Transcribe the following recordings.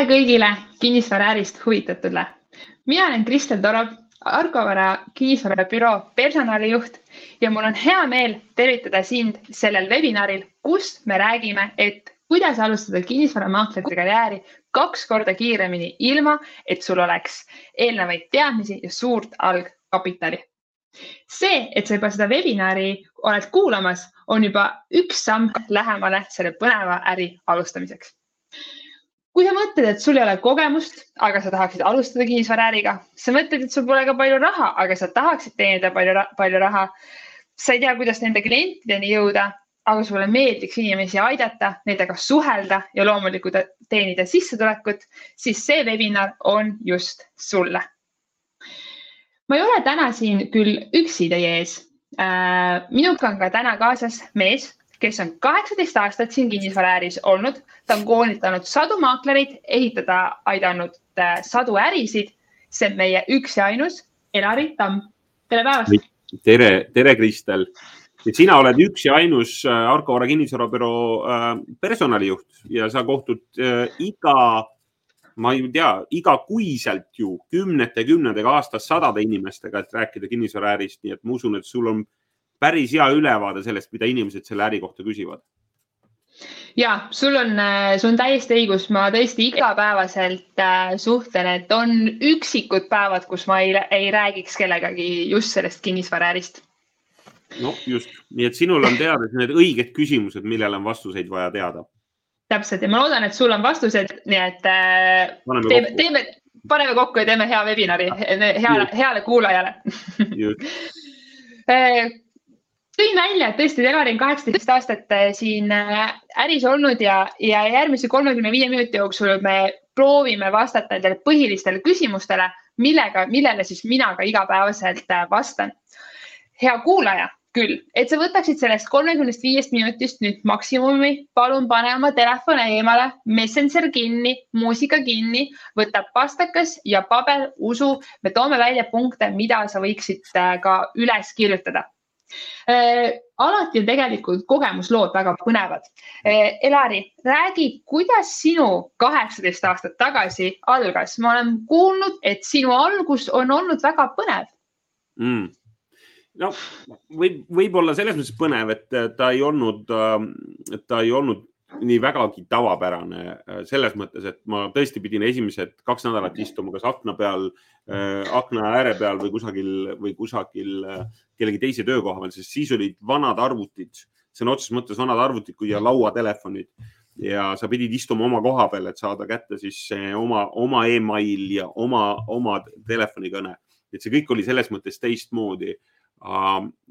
tere kõigile kinnisvaraärist huvitatule. mina olen Kristel Torov, Argovara kinnisvarabüroo personalijuht ja mul on hea meel tervitada sind sellel webinaril, kus me räägime, et kuidas alustada kinnisvaramaakleri karjääri kaks korda kiiremini, ilma et sul oleks eelnevaid teadmisi ja suurt algkapitali. see, et sa juba seda webinari oled kuulamas, on juba üks samm lähemale selle põneva äri alustamiseks kui sa mõtled, et sul ei ole kogemust, aga sa tahaksid alustada kinnisvaraäriga, sa mõtled, et sul pole ka palju raha, aga sa tahaksid teenida palju, palju raha. sa ei tea, kuidas nende klientideni jõuda, aga sulle meeldiks inimesi aidata, nendega suhelda ja loomulikult teenida sissetulekut, siis see webinar on just sulle. ma ei ole täna siin küll üksi teie ees. Äh, minuga on ka täna kaasas mees kes on kaheksateist aastat siin kinnisvaraäris olnud. ta on koolitanud sadu maaklereid, ehitada aidanud äh, sadu ärisid. see on meie üks ja ainus Elari Tamm. tere päevast. tere, tere, Kristel. sina oled üks ja ainus äh, Arko Vara kinnisvarabüroo äh, personalijuht ja sa kohtud iga ma ei tea, igakuiselt ju kümnete, kümnetega aastas sadade inimestega, et rääkida kinnisvaraärist, nii et ma usun, et sul on päris hea ülevaade sellest, mida inimesed selle äri kohta küsivad. ja sul on, äh, sul on täiesti õigus, ma tõesti igapäevaselt äh, suhtlen, et on üksikud päevad, kus ma ei, ei räägiks kellegagi just sellest kinnisvaraärist. no just, nii et sinul on teada need õiged küsimused, millele on vastuseid vaja teada. täpselt. Ja ma loodan, et sul on vastused, nii et äh, paneme teeme, teeme, paneme kokku ja teeme hea webinari. Heale, heale kuulajale tõin välja, et tõesti, Elari on kaheksateist aastat äh, siin äh, äris olnud ja, ja järgmise kolmekümne viie minuti jooksul me proovime vastata nendele põhilistele küsimustele, millega, millele siis mina ka igapäevaselt äh, vastan. hea kuulaja, küll, et sa võtaksid sellest kolmekümnest viiest minutist nüüd maksimumi, palun pane oma telefon eemale, Messenger kinni, muusika kinni, võta pastakas ja paber, usu, me toome välja punkte, mida sa võiksid ka üles kirjutada alati on tegelikult kogemuslood väga põnevad. Äh, Elari, räägi, kuidas sinu kaheksateist aastat tagasi algas? ma olen kuulnud, et sinu algus on olnud väga põnev mm noh, võib, võib-olla selles mõttes põnev, et ta ei olnud, äh, ta ei olnud nii vägagi tavapärane äh, selles mõttes, et ma tõesti pidin esimesed kaks nädalat istuma kas akna peal äh,, akna ääre peal või kusagil või kusagil äh, kellegi teise töökoha peal, sest siis olid vanad arvutid, sõna otseses mõttes vanad arvutid kui ja lauatelefonid ja sa pidid istuma oma koha peal, et saada kätte siis oma, oma email ja oma, oma telefonikõne. et see kõik oli selles mõttes teistmoodi.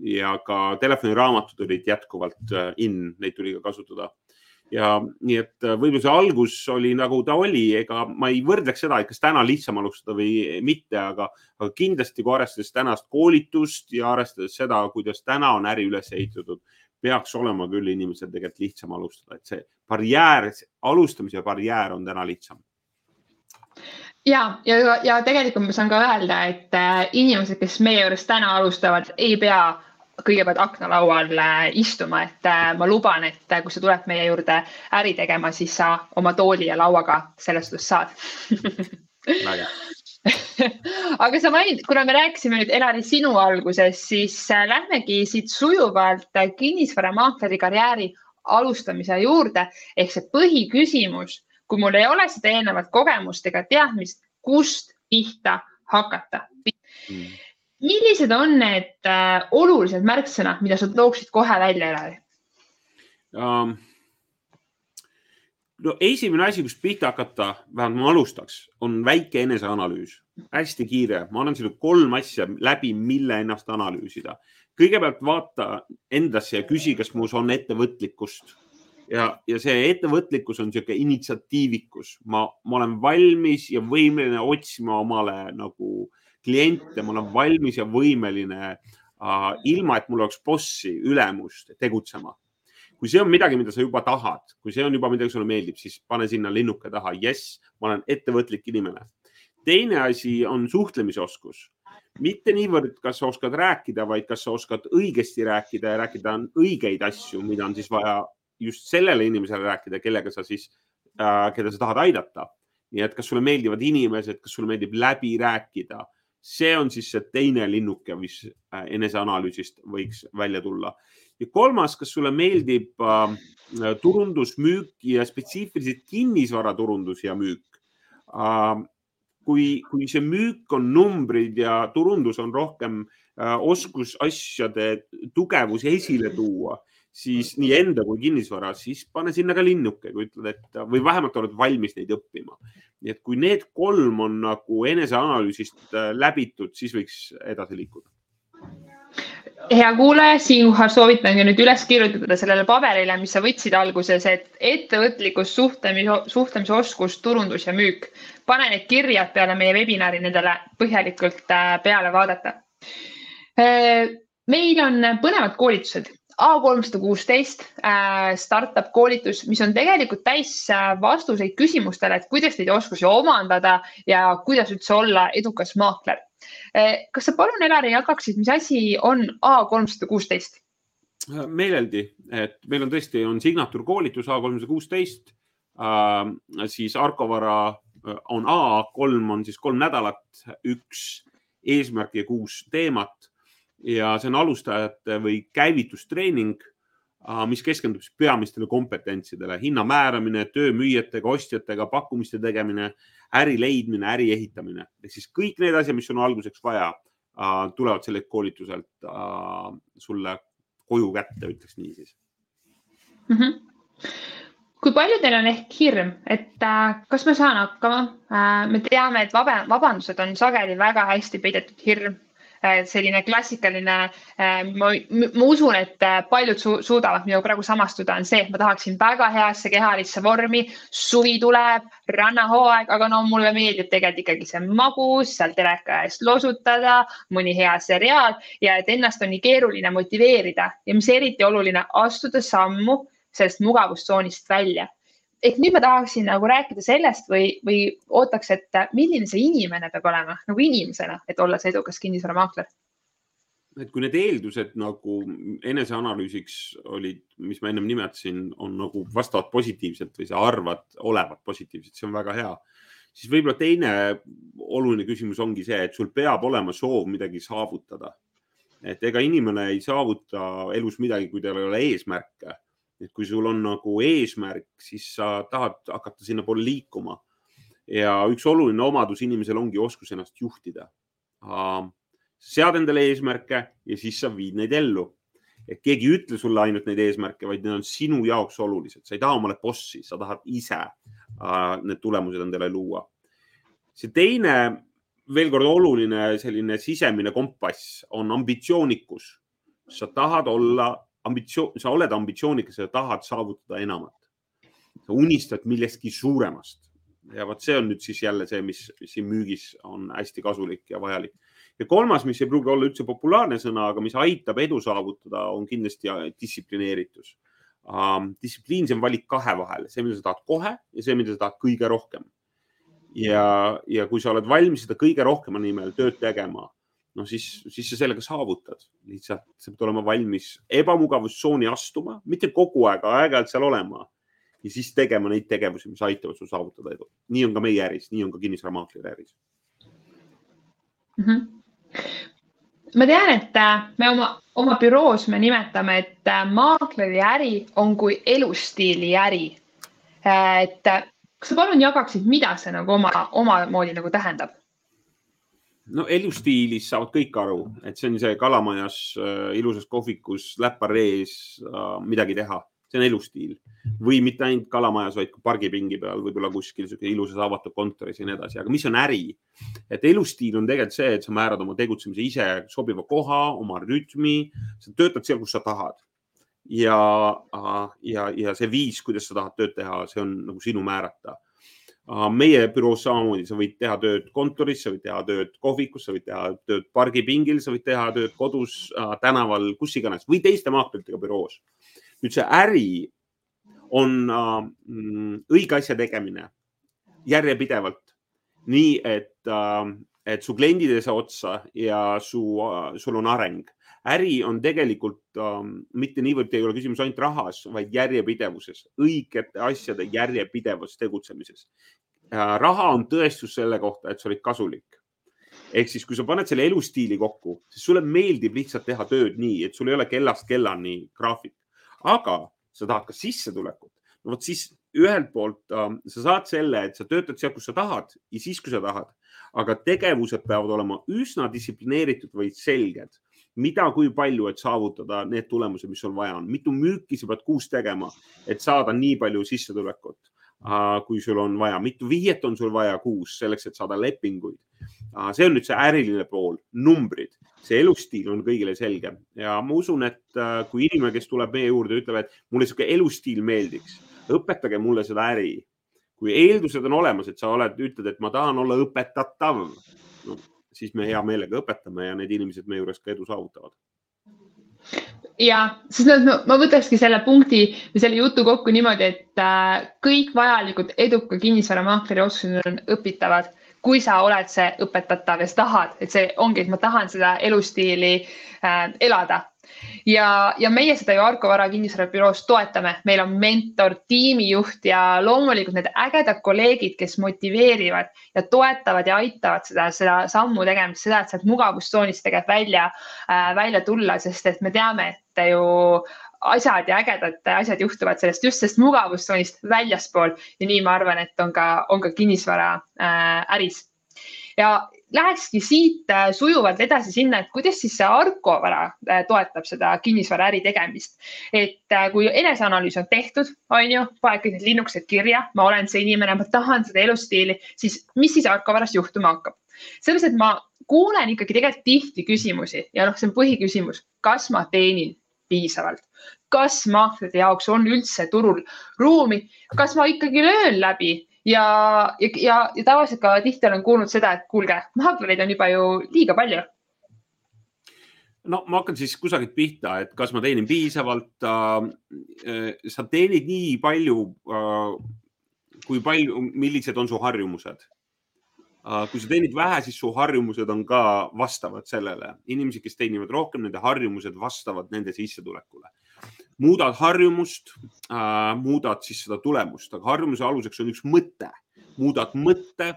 ja ka telefoniraamatud olid jätkuvalt äh, in, neid tuli ka kasutada ja nii et äh, võib-olla see algus oli nagu ta oli, ega ma ei võrdleks seda, et kas täna lihtsam alustada või mitte, aga, aga kindlasti kui arvestades tänast koolitust ja arvestades seda, kuidas täna on äri üles ehitatud, peaks olema küll inimesel tegelikult lihtsam alustada, et see barjäär, alustamise barjäär on täna lihtsam. Ja, ja, ja tegelikult ma saan ka öelda, et äh, inimesed, kes meie juures täna alustavad, ei pea kõigepealt aknalaual äh, istuma, et äh, ma luban, et äh, kui sa tuled meie juurde äri tegema, siis sa oma tooli ja lauaga selles suhtes saad. Aga sa mainid, kuna me rääkisime nüüd Elari sinu alguses, siis lähmegi siit sujuvalt kinnisvaramaakleri karjääri alustamise juurde. Ehk see põhiküsimus, kui mul ei ole seda eelnevat kogemust ega teadmist, kust pihta hakata? Mm millised on need äh, olulised märksõnad, mida sa tooksid kohe välja, Elari um,? no esimene asi, kust pihta hakata, vähemalt ma alustaks, on väike eneseanalüüs, hästi kiire. ma annan sulle kolm asja läbi, mille ennast analüüsida. kõigepealt vaata endasse ja küsi, kas mus on ettevõtlikkust ja, ja see ettevõtlikkus on niisugune initsiatiivikus, ma, ma olen valmis ja võimeline otsima omale nagu kliente, ma olen valmis ja võimeline äh, ilma, et mul oleks bossi, ülemust tegutsema. kui see on midagi, mida sa juba tahad, kui see on juba midagi, sulle meeldib, siis pane sinna linnuke taha. jess, ma olen ettevõtlik inimene. teine asi on suhtlemisoskus mitte niivõrd, kas sa oskad rääkida, vaid kas sa oskad õigesti rääkida ja rääkida õigeid asju, mida on siis vaja just sellele inimesele rääkida, kellega sa siis äh,, keda sa tahad aidata nii et kas sulle meeldivad inimesed, kas sulle meeldib läbi rääkida, see on siis see teine linnuke, mis äh, eneseanalüüsist võiks välja tulla. ja kolmas, kas sulle meeldib äh, turundus, müük ja spetsiifiliselt kinnisvaraturundus ja müük äh,? kui, kui see müük on numbrid ja turundus on rohkem äh, oskus asjade tugevusi esile tuua siis nii enda kui kinnisvara, siis pane sinna ka linnuke, kui ütled, et või vähemalt oled valmis neid õppima. nii et kui need kolm on nagu eneseanalüüsist äh, läbitud, siis võiks edasi liikuda hea kuulaja, siinkohal soovitangi nüüd üles kirjutada sellele paberile, mis sa võtsid alguses, et ettevõtlikkus, suhtlemise, suhtlemisoskus, turundus ja müük. pane need kirjad peale meie webinari nendele põhjalikult äh, peale vaadata. Äh, meil on põnevad koolitused A kolmsada kuusteist äh, startup koolitus, mis on tegelikult täis äh, vastuseid küsimustele, et kuidas neid oskusi omandada ja kuidas üldse olla edukas maakler. Äh, kas sa palun, Elari, jagaksid, mis asi on A kolmsada kuusteist? meeleldi, et meil on tõesti, on signatuurkoolitus A kolmsada kuusteist, siis Arko Vara on A, kolm on siis kolm nädalat, üks eesmärk ja kuus teemat ja see on alustajate või käivitustreening, mis keskendub siis peamistele kompetentsidele, hinna määramine, töö müüjatega, ostjatega, pakkumiste tegemine, äri leidmine, äri ehitamine ehk siis kõik need asjad, mis on alguseks vaja, tulevad sellelt koolituselt sulle koju kätte, ütleks nii siis mm. -hmm kui paljudel on ehk hirm, et äh, kas ma saan hakkama äh,? me teame, et vaba, vabandused on sageli väga hästi peidetud hirm selline klassikaline, äh, ma, ma usun, et äh, paljud su suudavad minuga praegu samastuda, on see, et ma tahaksin väga heasse kehalisse vormi, suvi tuleb, rannahooaeg, aga no mulle meeldib tegelikult ikkagi see magus, seal teleka ees losutada, mõni hea seriaal ja et ennast on nii keeruline motiveerida. Ja mis eriti oluline, astuda sammu sellest mugavustsoonist välja ehk nüüd ma tahaksin nagu rääkida sellest või, või ootaks, et milline see inimene peab olema nagu inimesena, et olla see edukas kinnisvaramaakler? et kui need eeldused nagu eneseanalüüsiks olid, mis ma ennem nimetasin, on nagu vastavad positiivselt või sa arvad olevat positiivselt, see on väga hea. siis võib-olla teine oluline küsimus ongi see, et sul peab olema soov midagi saavutada. et ega inimene ei saavuta elus midagi, kui tal ei ole eesmärke et kui sul on nagu eesmärk, siis sa tahad hakata sinnapoole liikuma. ja üks oluline omadus inimesel ongi oskus ennast juhtida. sead endale eesmärke ja siis sa viid neid ellu. et keegi ei ütle sulle ainult neid eesmärke, vaid need on sinu jaoks olulised, sa ei taha omale bossi, sa tahad ise need tulemused endale luua. see teine, veel kord oluline selline sisemine kompass on ambitsioonikus. sa tahad olla ambitsioon, sa oled ambitsioonikas ja tahad saavutada enamat. sa unistad millestki suuremast ja vot see on nüüd siis jälle see, mis siin müügis on hästi kasulik ja vajalik. ja kolmas, mis ei pruugi olla üldse populaarne sõna, aga mis aitab edu saavutada, on kindlasti distsiplineeritus um,. distsipliin, see on valik kahe vahel, see, mida sa tahad kohe ja see, mida sa tahad kõige rohkem. ja, ja kui sa oled valmis seda kõige rohkema nimel tööd tegema noh, siis, siis sa sellega saavutad, lihtsalt sa pead olema valmis ebamugavustsooni astuma, mitte kogu aeg, aeg-ajalt seal olema ja siis tegema neid tegevusi, mis aitavad sul saavutada edu. nii on ka meie äris, nii on ka kinnisvaramaakleri äris mm. -hmm ma tean, et äh, me oma, oma büroos me nimetame, et äh, maakleri äri on kui elustiili äri. Äh, et kas sa palun jagaksid, mida see nagu oma, omamoodi nagu tähendab? No elustiilis saavad kõik aru, et see on see kalamajas äh, ilusas kohvikus läppar ees äh, midagi teha, see on elustiil. Või mitte ainult kalamajas, vaid ka pargipingi peal, võib-olla kuskil ilusas avatud kontoris ja nii edasi, aga mis on äri? et elustiil on tegelikult see, et sa määrad oma tegutsemise ise sobiva koha, oma rütmi, sa töötad seal, kus sa tahad. ja, ja, ja see viis, kuidas sa tahad tööd teha, see on nagu sinu määrata meie büroos samamoodi, sa võid teha tööd kontoris, sa võid teha tööd kohvikus, sa võid teha tööd pargipingil, sa võid teha tööd kodus, tänaval, kus iganes või teiste maakleritega büroos. nüüd see äri on äh, õige asja tegemine järjepidevalt, nii et äh,, et su kliendid ei saa otsa ja su äh,, sul on areng äri on tegelikult ähm, mitte niivõrd ei ole küsimus ainult rahas, vaid järjepidevuses, õigete asjade järjepidevas tegutsemises. Raha on tõestus selle kohta, et sa olid kasulik. ehk siis, kui sa paned selle elustiili kokku, siis sulle meeldib lihtsalt teha tööd nii, et sul ei ole kellast kellani graafik, aga sa tahad ka sissetulekut. no vot siis ühelt poolt äh, sa saad selle, et sa töötad seal, kus sa tahad ja siis, kui sa tahad, aga tegevused peavad olema üsna distsiplineeritud või selged. Mida, kui palju, et saavutada need tulemused, mis sul vaja on, mitu müüki sa pead kuus tegema, et saada nii palju sissetulekut, kui sul on vaja, mitu vihjet on sul vaja kuus selleks, et saada lepinguid. see on nüüd see äriline pool, numbrid, see elustiil on kõigile selge ja ma usun, et äh, kui inimene, kes tuleb meie juurde, ütleb, et mulle sihuke elustiil meeldiks, õpetage mulle seda äri. kui eeldused on olemas, et sa oled, ütled, et ma tahan olla õpetatav no, siis me hea meelega õpetame ja need inimesed meie juures ka edu saavutavad ja, sest no, ma võtakski selle punkti või selle jutu kokku niimoodi, et äh, kõik vajalikud eduka kinnisvaramaakleri oskused on õpitavad, kui sa oled see õpetatav ja sa tahad, et see ongi, et ma tahan seda elustiili äh, elada. Ja, ja meie seda ju Arko Vara kinnisvarabüroos toetame, meil on mentor, tiimijuht ja loomulikult need ägedad kolleegid, kes motiveerivad ja toetavad ja aitavad seda, seda sammu tegemist, seda, et sealt mugavustsoonist tegelikult välja äh,, välja tulla, sest et me teame, et ju asjad ja ägedad asjad juhtuvad sellest just sellest mugavustsoonist väljaspool ja nii ma arvan, et on ka, on ka kinnisvara äh, äris. ja, lähekski siit äh, sujuvalt edasi sinna, et kuidas siis see Arko vara äh, toetab seda kinnisvaraäri tegemist. et äh, kui eneseanalüüs on tehtud, on ju, paned kõik need linnukesed kirja, ma olen see inimene, ma tahan seda elustiili, siis mis siis Arko varas juhtuma hakkab? selles, et ma kuulen ikkagi tegelikult tihti küsimusi ja noh, see on põhiküsimus, kas ma teenin piisavalt, kas maaklerite jaoks on üldse turul ruumi, kas ma ikkagi löön läbi ja, ja, ja, ja tavaliselt ka tihti olen kuulnud seda, et kuulge, maaklereid on juba ju liiga palju. no ma hakkan siis kusagilt pihta, et kas ma teenin piisavalt äh,. sa teenid nii palju äh,, kui palju, millised on su harjumused äh,? Kui sa teenid vähe, siis su harjumused on ka vastavad sellele. inimesed, kes teenivad rohkem, nende harjumused vastavad nende sissetulekule muudad harjumust äh,, muudad siis seda tulemust, aga harjumuse aluseks on üks mõte. muudad mõtte,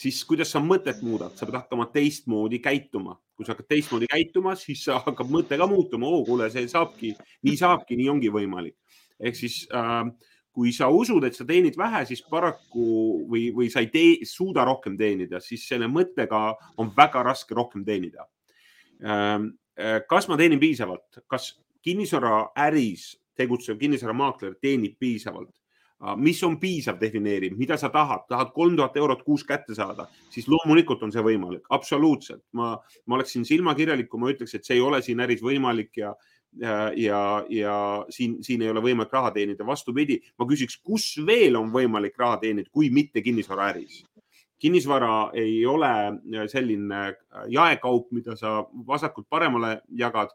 siis kuidas sa mõtet muudad, sa pead hakkama teistmoodi käituma. kui sa hakkad teistmoodi käituma, siis hakkab mõte ka muutuma. oo, kuule, see saabki, nii saabki, nii ongi võimalik. ehk siis äh, kui sa usud, et sa teenid vähe, siis paraku või, või sa ei tee, suuda rohkem teenida, siis selle mõttega on väga raske rohkem teenida. Ähm, äh, kas ma teenin piisavalt, kas kinnisvaraäris tegutsev kinnisvaramaakler teenib piisavalt. mis on piisav, defineerib, mida sa tahad, tahad kolm tuhat eurot kuus kätte saada, siis loomulikult on see võimalik, absoluutselt. ma, ma oleksin silmakirjalik, kui ma ütleks, et see ei ole siin äris võimalik ja, ja, ja, ja siin, siin ei ole võimalik raha teenida. vastupidi, ma küsiks, kus veel on võimalik raha teenida, kui mitte kinnisvaraäris kinnisvara ei ole selline jaekaup, mida sa vasakult paremale jagad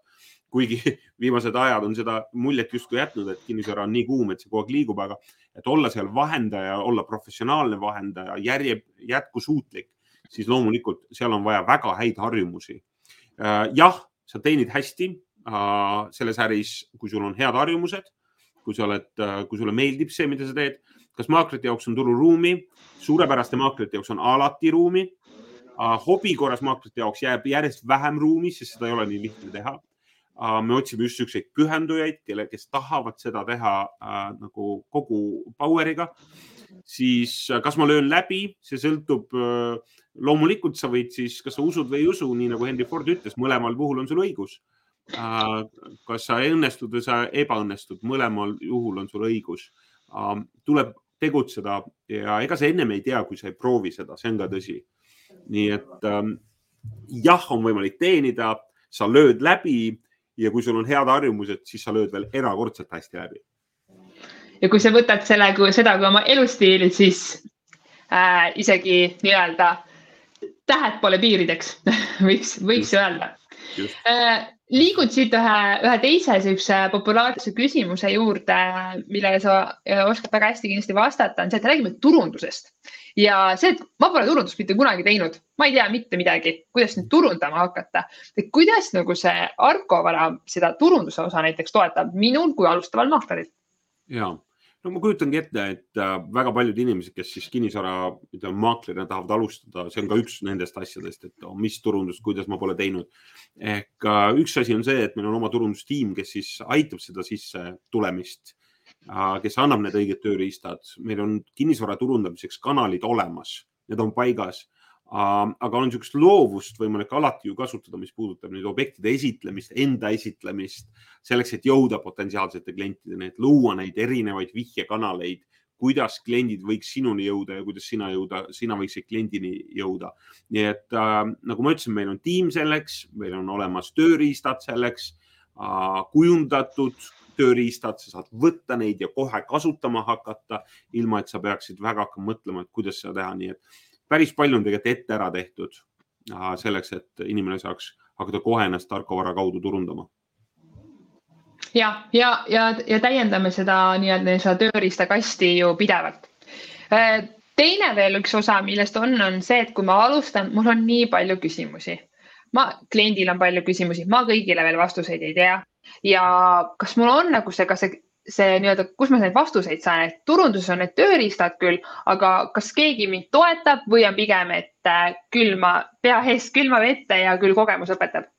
kuigi viimased ajad on seda muljet justkui jätnud, et kinnisvara on nii kuum, et see kogu aeg liigub, aga et olla seal vahendaja, olla professionaalne vahendaja, järje, jätkusuutlik, siis loomulikult seal on vaja väga häid harjumusi. Äh, jah, sa teenid hästi äh, selles äris, kui sul on head harjumused, kui sa oled, äh, kui sulle meeldib see, mida sa teed. kas maaklerite jaoks on tururuumi? suurepäraste maaklerite jaoks on alati ruumi. hobi korras maaklerite jaoks jääb järjest vähem ruumi, sest seda ei ole nii lihtne teha me otsime just niisuguseid pühendujaid, kelle, kes tahavad seda teha äh, nagu kogu power'iga. siis äh, kas ma löön läbi, see sõltub äh,. loomulikult sa võid siis, kas sa usud või ei usu, nii nagu Henry Ford ütles, mõlemal puhul on sul õigus äh,. Kas sa õnnestud või sa ebaõnnestud, mõlemal juhul on sul õigus äh,. tuleb tegutseda ja ega sa ennem ei tea, kui sa ei proovi seda, see on ka tõsi. nii et ähm, jah, on võimalik teenida, sa lööd läbi ja kui sul on head harjumused, siis sa lööd veel erakordselt hästi läbi. ja kui sa võtad selle, seda kui oma elustiili, siis äh, isegi nii-öelda tähed pole piirideks võiks, võiks öelda. Äh, liigud siit ühe, ühe teise niisuguse populaarse küsimuse juurde, millele sa äh, oskad väga hästi kindlasti vastata, on see, et räägime turundusest ja see, et ma pole turundust mitte kunagi teinud, ma ei tea mitte midagi, kuidas nüüd turundama hakata. et kuidas nagu see Arko vara seda turunduse osa näiteks toetab minul kui alustaval maakleril? ja no ma kujutangi ette, et äh, väga paljud inimesed, kes siis kinnisvara, ütleme maaklerina tahavad alustada, see on ka üks nendest asjadest, et oh, mis turundust, kuidas ma pole teinud. ehk äh, üks asi on see, et meil on oma turundustiim, kes siis aitab seda sisse tulemist, äh, kes annab need õiged tööriistad, meil on kinnisvara turundamiseks kanalid olemas, need on paigas aga on niisugust loovust võimalik alati ju kasutada, mis puudutab nüüd objektide esitlemist, enda esitlemist, selleks, et jõuda potentsiaalsete klientideni, et luua neid erinevaid vihjekanaleid, kuidas kliendid võiks sinuni jõuda ja kuidas sina jõuda, sina võiksid kliendini jõuda. nii et äh, nagu ma ütlesin, meil on tiim selleks, meil on olemas tööriistad selleks äh,, kujundatud tööriistad, sa saad võtta neid ja kohe kasutama hakata, ilma et sa peaksid väga hakkama mõtlema, et kuidas seda teha, nii et päris palju on tegelikult ette ära tehtud selleks, et inimene saaks hakata kohe ennast tarkvara kaudu turundama. ja, ja, ja, ja täiendame seda nii-öelda seda tööriistakasti ju pidevalt. Äh, teine veel üks osa, millest on, on see, et kui ma alustan, mul on nii palju küsimusi. ma, kliendil on palju küsimusi, ma kõigile veel vastuseid ei tea ja kas mul on nagu see, ka see see nii-öelda, kus ma neid vastuseid saan, et turunduses on need tööriistad küll, aga kas keegi mind toetab või on pigem, et äh, külma, pea ees külma vette ja küll kogemus õpetab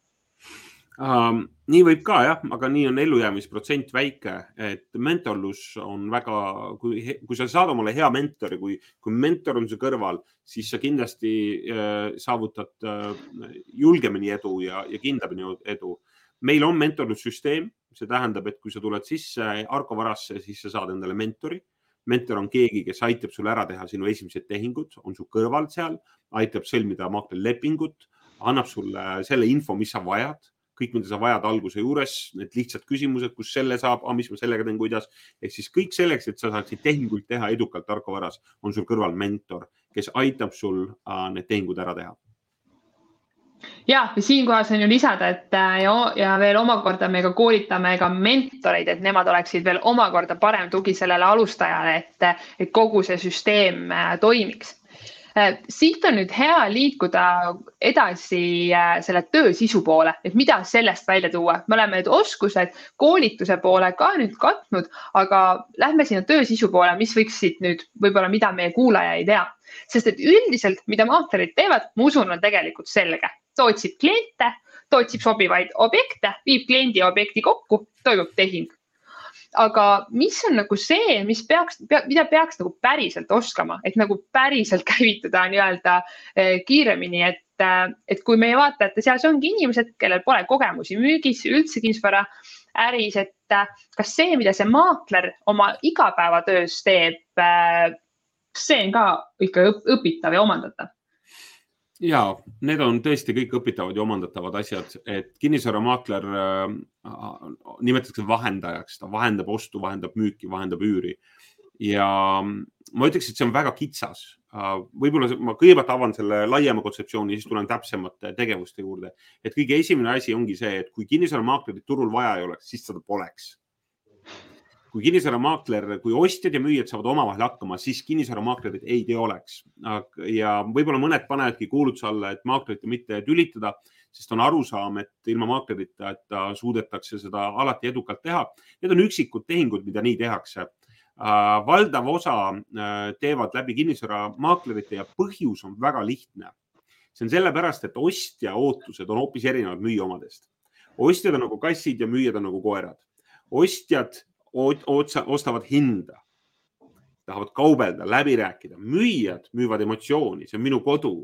um,? nii võib ka jah, aga nii on ellujäämisprotsent väike, et mentorlus on väga, kui, kui sa saad omale hea mentori, kui, kui mentor on su kõrval, siis sa kindlasti äh, saavutad äh, julgemini edu ja, ja kindlamini edu. Meil on mentorlussüsteem see tähendab, et kui sa tuled sisse Arko varasse, siis sa saad endale mentori. mentor on keegi, kes aitab sul ära teha sinu esimesed tehingud, on su kõrval seal, aitab sõlmida maaklerlepingut, annab sulle selle info, mis sa vajad, kõik, mida sa vajad alguse juures, need lihtsad küsimused, kus selle saab, mis ma sellega teen, kuidas. ehk siis kõik selleks, et sa saaksid tehinguid teha edukalt Arko varas, on sul kõrval mentor, kes aitab sul äh, need tehingud ära teha ja, siinkohal saan ju lisada, et äh, ja, ja veel omakorda me ka koolitame ka mentoreid, et nemad oleksid veel omakorda parem tugi sellele alustajale, et, et kogu see süsteem äh, toimiks. Äh, siit on nüüd hea liikuda edasi selle töö sisu poole, et mida sellest välja tuua. me oleme need oskused koolituse poole ka nüüd katnud, aga lähme sinna töö sisu poole, mis võiks siit nüüd võib-olla, mida meie kuulaja ei tea sest et üldiselt, mida maaklerid teevad, ma usun, on tegelikult selge ta otsib kliente, ta otsib sobivaid objekte, viib kliendi ja objekti kokku, toimub tehing. aga mis on nagu see, mis peaks pea,, mida peaks nagu päriselt oskama, et nagu päriselt käivituda nii-öelda eh, kiiremini, et, eh, et kui meie vaatajate seas ongi inimesed, kellel pole kogemusi müügis, üldse kinnisvara äris, et eh, kas see, mida see maakler oma igapäevatöös teeb, see on ka ikka õpitav ja omandatav ja need on tõesti kõik õpitavad ja omandatavad asjad, et kinnisvaramaakler äh, nimetatakse vahendajaks, ta vahendab ostu, vahendab müüki, vahendab üüri. ja ma ütleks, et see on väga kitsas äh,. võib-olla ma kõigepealt avan selle laiema kontseptsiooni, siis tulen täpsemate tegevuste juurde. et kõige esimene asi ongi see, et kui kinnisvaramaaklerit turul vaja ei oleks, siis seda poleks kui kinnisvaramaakler, kui ostjad ja müüjad saavad omavahel hakkama, siis kinnisvaramaaklerit ei tee oleks. ja võib-olla mõned panevadki kuulutuse alla, et maaklerit mitte tülitada, sest on arusaam, et ilma maaklerita, et suudetakse seda alati edukalt teha. Need on üksikud tehingud, mida nii tehakse. valdav osa äh, teevad läbi kinnisvaramaaklerite ja põhjus on väga lihtne. see on sellepärast, et ostja ootused on hoopis erinevad müüja omadest. ostjad on nagu kassid ja müüjad on nagu koerad ostjad otsa, ostavad hinda, tahavad kaubelda, läbi rääkida, müüjad müüvad emotsiooni, see on minu kodu,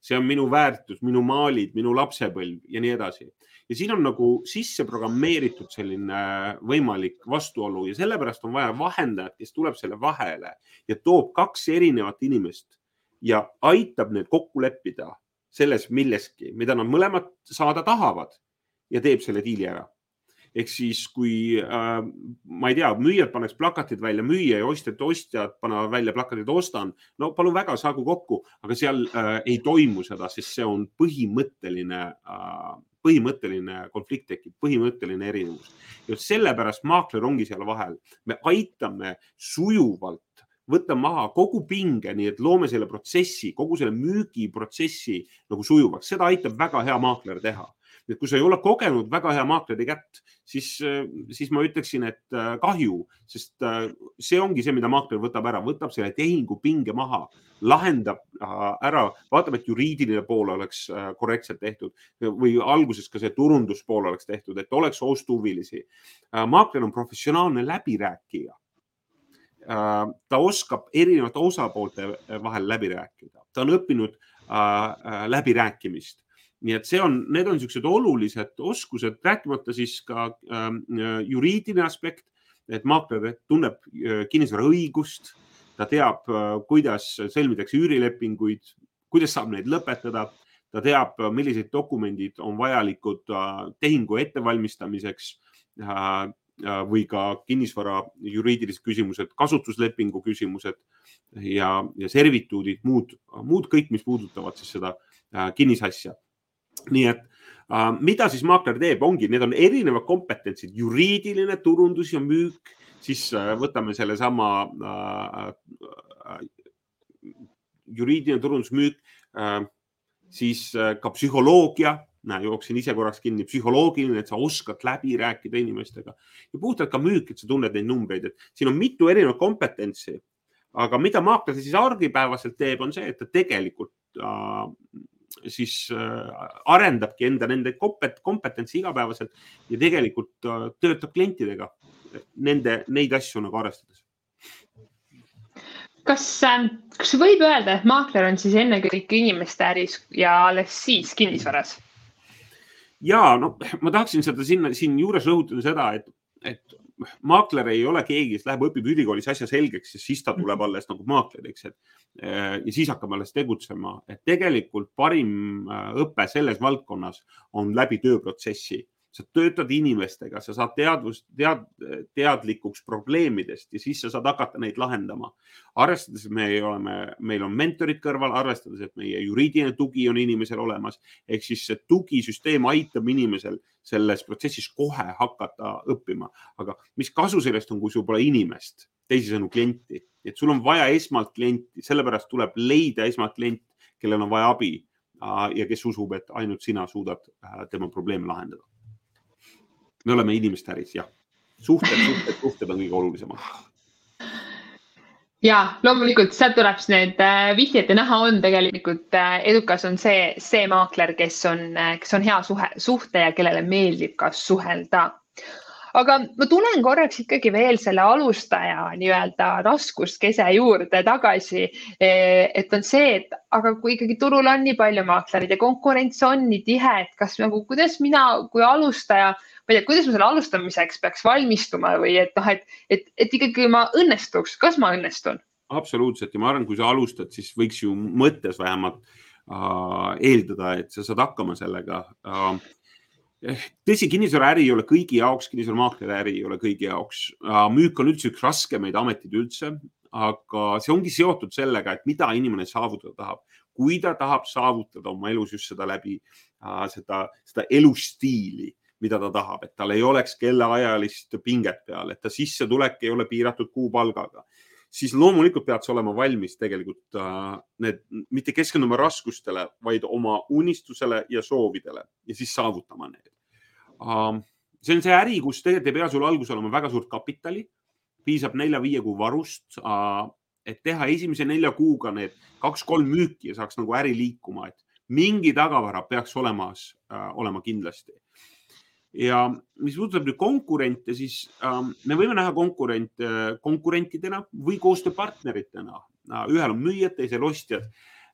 see on minu väärtus, minu maalid, minu lapsepõlv ja nii edasi. ja siin on nagu sisse programmeeritud selline võimalik vastuolu ja sellepärast on vaja vahendajat, kes tuleb selle vahele ja toob kaks erinevat inimest ja aitab need kokku leppida selles milleski, mida nad mõlemad saada tahavad ja teeb selle diili ära ehk siis, kui äh, ma ei tea, müüjad paneks plakatid välja, müüja ja ostjad, ostjad panevad välja plakatid, ostan. no palun väga, saagu kokku, aga seal äh, ei toimu seda, sest see on põhimõtteline äh,, põhimõtteline konflikt tekib, põhimõtteline erinevus. ja sellepärast maakler ongi seal vahel. me aitame sujuvalt võtta maha kogu pinge, nii et loome selle protsessi, kogu selle müügiprotsessi nagu sujuvaks, seda aitab väga hea maakler teha et kui sa ei ole kogenud väga hea maakleri kätt, siis, siis ma ütleksin, et äh, kahju, sest äh, see ongi see, mida maakler võtab ära, võtab selle tehingu pinge maha, lahendab äh, ära, vaatab, et juriidiline pool oleks korrektselt tehtud või alguses ka see turunduspool oleks tehtud, et oleks ostuhuvilisi. maakler on professionaalne läbirääkija. Ta oskab erinevate osapoolte vahel läbi rääkida, ta on õppinud läbirääkimist nii et see on, need on niisugused olulised oskused, rääkimata siis ka äh, juriidiline aspekt, et maakler tunneb äh, kinnisvaraõigust, ta teab äh,, kuidas sõlmitakse üürilepinguid, kuidas saab neid lõpetada, ta teab, millised dokumendid on vajalikud äh, tehingu ettevalmistamiseks või ka kinnisvara juriidilised küsimused, kasutuslepingu küsimused ja, ja servituudid, muud, muud kõik, mis puudutavad siis seda kinnisasja nii et äh, mida siis maakler teeb, ongi, need on erinevad kompetentsid, juriidiline turundus ja müük, siis äh, võtame sellesama äh, äh, juriidiline turundus, müük äh,, siis äh, ka psühholoogia. Näe, jooksin ise korraks kinni, psühholoogiline, et sa oskad läbi rääkida inimestega. Ja puhtalt ka müük, et sa tunned neid numbreid, et siin on mitu erinevat kompetentsi. aga mida maakler siis argipäevaselt teeb, on see, et ta tegelikult äh, siis äh, arendabki enda nende kompet-, kompetentsi igapäevaselt ja tegelikult äh, töötab klientidega nende, neid asju nagu arvestades. kas, ähm, kas võib öelda, et maakler on siis ennekõike inimeste äris ja alles siis kinnisvaras? ja no ma tahaksin seda sinna, siinjuures rõhutada seda, et, et maakler ei ole keegi, kes läheb, õpib ülikoolis asja selgeks ja siis ta tuleb mhm. alles nagu maakleriks, et eh, ja siis hakkab alles tegutsema, et tegelikult parim äh, õpe selles valdkonnas on läbi tööprotsessi sa töötad inimestega, sa saad teadvust, tead, teadlikuks probleemidest ja siis sa saad hakata neid lahendama. arvestades, et me oleme, meil on mentorid kõrval, arvestades, et meie juriidiline tugi on inimesel olemas, ehk siis see tugisüsteem aitab inimesel selles protsessis kohe hakata õppima. aga mis kasu sellest on, kui sul pole inimest, teisisõnu klienti, et sul on vaja esmalt klienti, sellepärast tuleb leida esmalt klient, kellel on vaja abi ja kes usub, et ainult sina suudad äh, tema probleeme lahendada me oleme inimeste äris, jah. suhted, suhted, suhted on kõige olulisemad ja loomulikult sealt tuleb siis need äh, vihjed ja näha on tegelikult äh, edukas on see, see maakler, kes on, äh, kes on hea suhe, suhte ja kellele meeldib ka suhelda. aga ma tulen korraks ikkagi veel selle alustaja nii-öelda raskuskese juurde tagasi. et on see, et aga kui ikkagi turul on nii palju maaklereid ja konkurents on nii tihe, et kas nagu, kuidas mina kui alustaja ma ei tea, kuidas ma selle alustamiseks peaks valmistuma või et noh, et, et, et ikkagi ma õnnestuks, kas ma õnnestun? absoluutselt ja ma arvan, kui sa alustad, siis võiks ju mõttes vähemalt äh, eeldada, et sa saad hakkama sellega äh, tõsi, kinnisvaraäri ei ole kõigi jaoks, kinnisvaramaakleri äri ei ole kõigi jaoks. Äh, müük on üldse üks raskemaid ameteid üldse, aga see ongi seotud sellega, et mida inimene saavutada tahab. kui ta tahab saavutada oma elus just seda läbi äh, seda, seda elustiili mida ta tahab, et tal ei oleks kellaajalist pinget peal, et ta sissetulek ei ole piiratud kuupalgaga, siis loomulikult pead sa olema valmis tegelikult äh, need, mitte keskenduma raskustele, vaid oma unistusele ja soovidele ja siis saavutama need uh,. see on see äri, kus tegelikult ei pea sul alguses olema väga suurt kapitali, piisab nelja-viie kuu varust uh,, et teha esimese nelja kuuga need kaks-kolm müüki ja saaks nagu äri liikuma, et mingi tagavara peaks olemas olema kindlasti ja mis puudutab nüüd konkurente, siis ähm, me võime näha konkurente äh, konkurentidena või koostööpartneritena. Äh, ühel on müüjad, teisel ostjad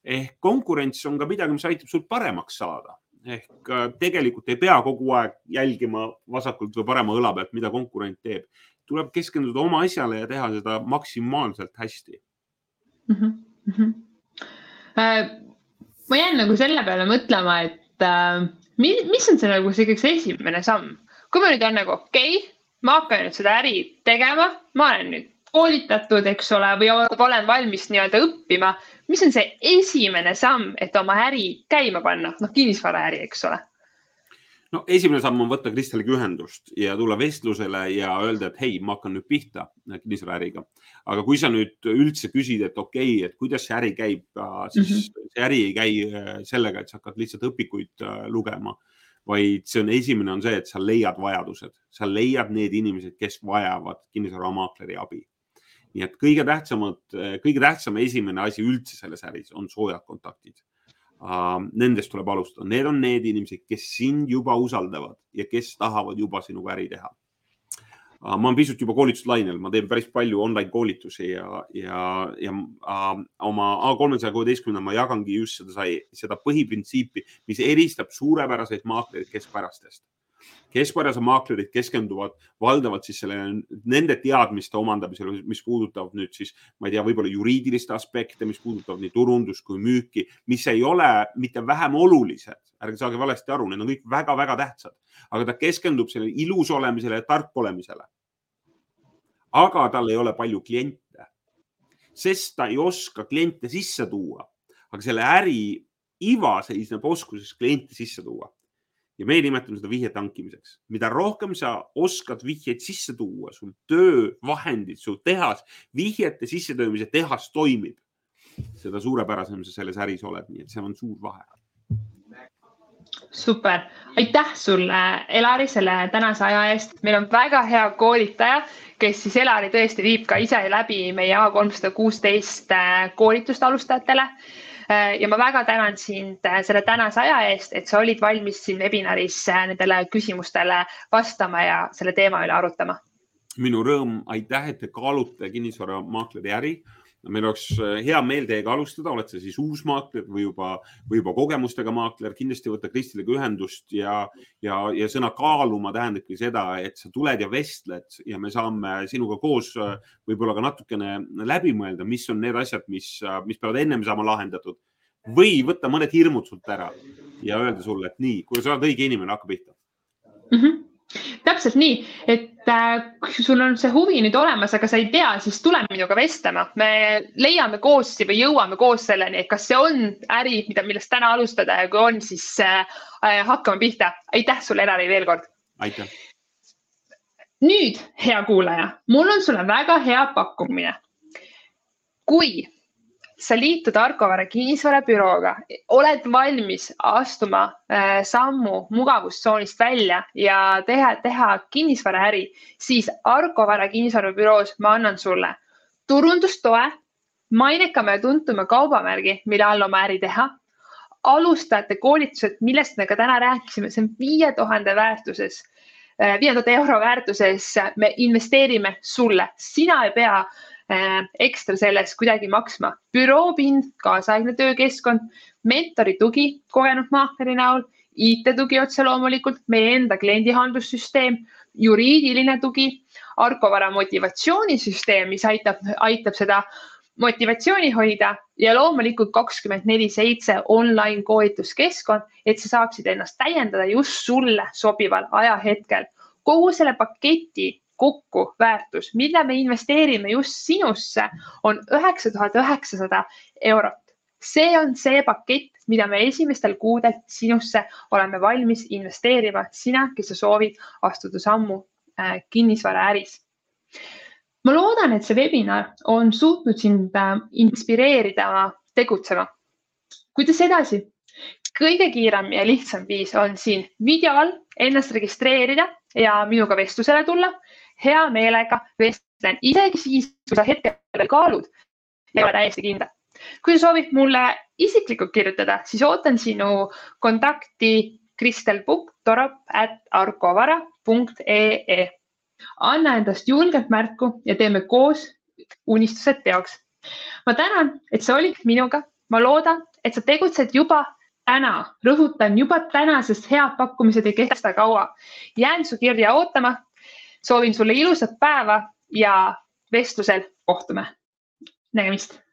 ehk konkurents on ka midagi, mis aitab sul paremaks saada ehk äh, tegelikult ei pea kogu aeg jälgima vasakult või parema õla pealt, mida konkurent teeb. tuleb keskenduda oma asjale ja teha seda maksimaalselt hästi mm. -hmm. Mm -hmm. ma jään nagu selle peale mõtlema, et äh, mis on see nagu see kõige esimene samm? kui ma nüüd on nagu okei okay,, ma hakkan nüüd seda äri tegema, ma olen nüüd koolitatud, eks ole, või olen valmis nii-öelda õppima. mis on see esimene samm, et oma äri käima panna, noh, kinnisvaraäri, eks ole no esimene samm on võtta Kristeliga ühendust ja tulla vestlusele ja öelda, et hei, ma hakkan nüüd pihta kinnisvaraäriga. aga kui sa nüüd üldse küsid, et okei okay,, et kuidas see äri käib, siis mm -hmm. see äri ei käi äh, sellega, et sa hakkad lihtsalt õpikuid äh, lugema, vaid see on esimene on see, et sa leiad vajadused, sa leiad need inimesed, kes vajavad kinnisvaramaakleri abi. nii et kõige tähtsamad, kõige tähtsam esimene asi üldse selles äris on soojad kontaktid. Nendest tuleb alustada, need on need inimesed, kes sind juba usaldavad ja kes tahavad juba sinuga äri teha ma olen pisut juba koolituslainel, ma teen päris palju online koolitusi ja, ja, ja äh, oma A300 kuueteistkümnendal ma jagangi just seda, seda põhiprintsiipi, mis eristab suurepäraseid maaklereid keskpärastest. Keskpärased maaklerid keskenduvad valdavalt siis selle, nende teadmiste omandamisele, mis puudutavad nüüd siis, ma ei tea, võib-olla juriidilist aspekte, mis puudutavad nii turundust kui müüki, mis ei ole mitte vähem olulised, ärge saage valesti aru, need on kõik väga-väga tähtsad, aga ta keskendub sellele ilus olemisele ja tark olemisele aga tal ei ole palju kliente, sest ta ei oska kliente sisse tuua. aga selle äri iva seisneb oskuses kliente sisse tuua. Ja meie nimetame seda vihje tankimiseks. mida rohkem sa oskad vihjeid sisse tuua, sul töövahendid, su tehas, vihjete sissetoomise tehas toimib, seda suurepärasem sa selles äris oled, nii et seal on suur vahe super, aitäh sulle, Elari, selle tänase aja eest. meil on väga hea koolitaja, kes siis Elari tõesti viib ka ise läbi meie A kolmsada kuusteist äh, koolitust alustajatele. Äh, ja ma väga tänan sind äh, selle tänase aja eest, et sa olid valmis siin webinaris nendele küsimustele vastama ja selle teema üle arutama. minu rõõm, aitäh, et te kaalute kinnisvaramaakleri äri meil oleks äh, hea meel teiega alustada, oled sa siis uus maakler või juba, või juba kogemustega maakler, kindlasti võta Kristiliga ühendust ja, ja, ja sõna kaaluma tähendabki seda, et sa tuled ja vestled ja me saame sinuga koos äh, võib-olla ka natukene läbi mõelda, mis on need asjad, mis, äh, mis peavad ennem saama lahendatud. Või võtta mõned hirmud sult ära ja öelda sulle, et nii, kui sa oled õige inimene, hakka pihta. Mm. -hmm täpselt nii, et äh, kui sul on see huvi nüüd olemas, aga sa ei tea, siis tule minuga vestlema. me leiame koos või jõuame koos selleni, et kas see on äri, mida, millest täna alustada ja kui on, siis äh, äh hakkame pihta. aitäh sulle, Elari, veel kord. aitäh. nüüd, hea kuulaja, mul on sulle väga hea pakkumine. kui sa liitud Arkovere kinnisvarabürooga, oled valmis astuma äh, sammu mugavustsoonist välja ja teha, teha kinnisvaraäri, siis Arkovere kinnisvarabüroos ma annan sulle. Turundustoe, mainekama ja tuntuma kaubamärgi, mille all oma äri teha, alustajate koolitused, millest me ka täna rääkisime, see on viie tuhande väärtuses, äh, viie tuhande euro väärtuses, me investeerime sulle, sina ei pea äh, ekstra selles kuidagi maksma. büroopind, kaasaegne töökeskkond, mentori tugi kogenud maakleri näol, IT-tugi otse loomulikult, meie enda kliendihaldussüsteem, juriidiline tugi, Arko Vara motivatsioonisüsteem, mis aitab, aitab seda motivatsiooni hoida ja loomulikult kakskümmend neli seitse online koolituskeskkond, et sa saaksid ennast täiendada just sulle sobival ajahetkel. kogu selle paketi kokku väärtus, mille me investeerime just sinusse, on üheksa tuhat üheksasada eurot. see on see pakett, mida me esimestel kuudel sinusse oleme valmis investeerima, sina, kes sa soovid astuda sammu äh, kinnisvaraäris. ma loodan, et see webinar on suutnud sind äh, inspireerida tegutsema. kuidas edasi? kõige kiirem ja lihtsam viis on siin video all ennast registreerida ja minuga vestlusele tulla hea meelega vestlen, isegi siis, kui sa hetkel veel kaalud ja ei ole täiesti kindel. kui sa soovid mulle isiklikult kirjutada, siis ootan sinu kontakti kristel.torop.arkovara.ee. anna endast julgelt märku ja teeme koos unistused teoks. ma tänan, et sa olid minuga. ma loodan, et sa tegutsed juba täna, rõhutan juba täna, sest head pakkumised ei kesta kaua. jään su kirja ootama soovin sulle ilusat päeva ja vestlusel kohtume. nägemist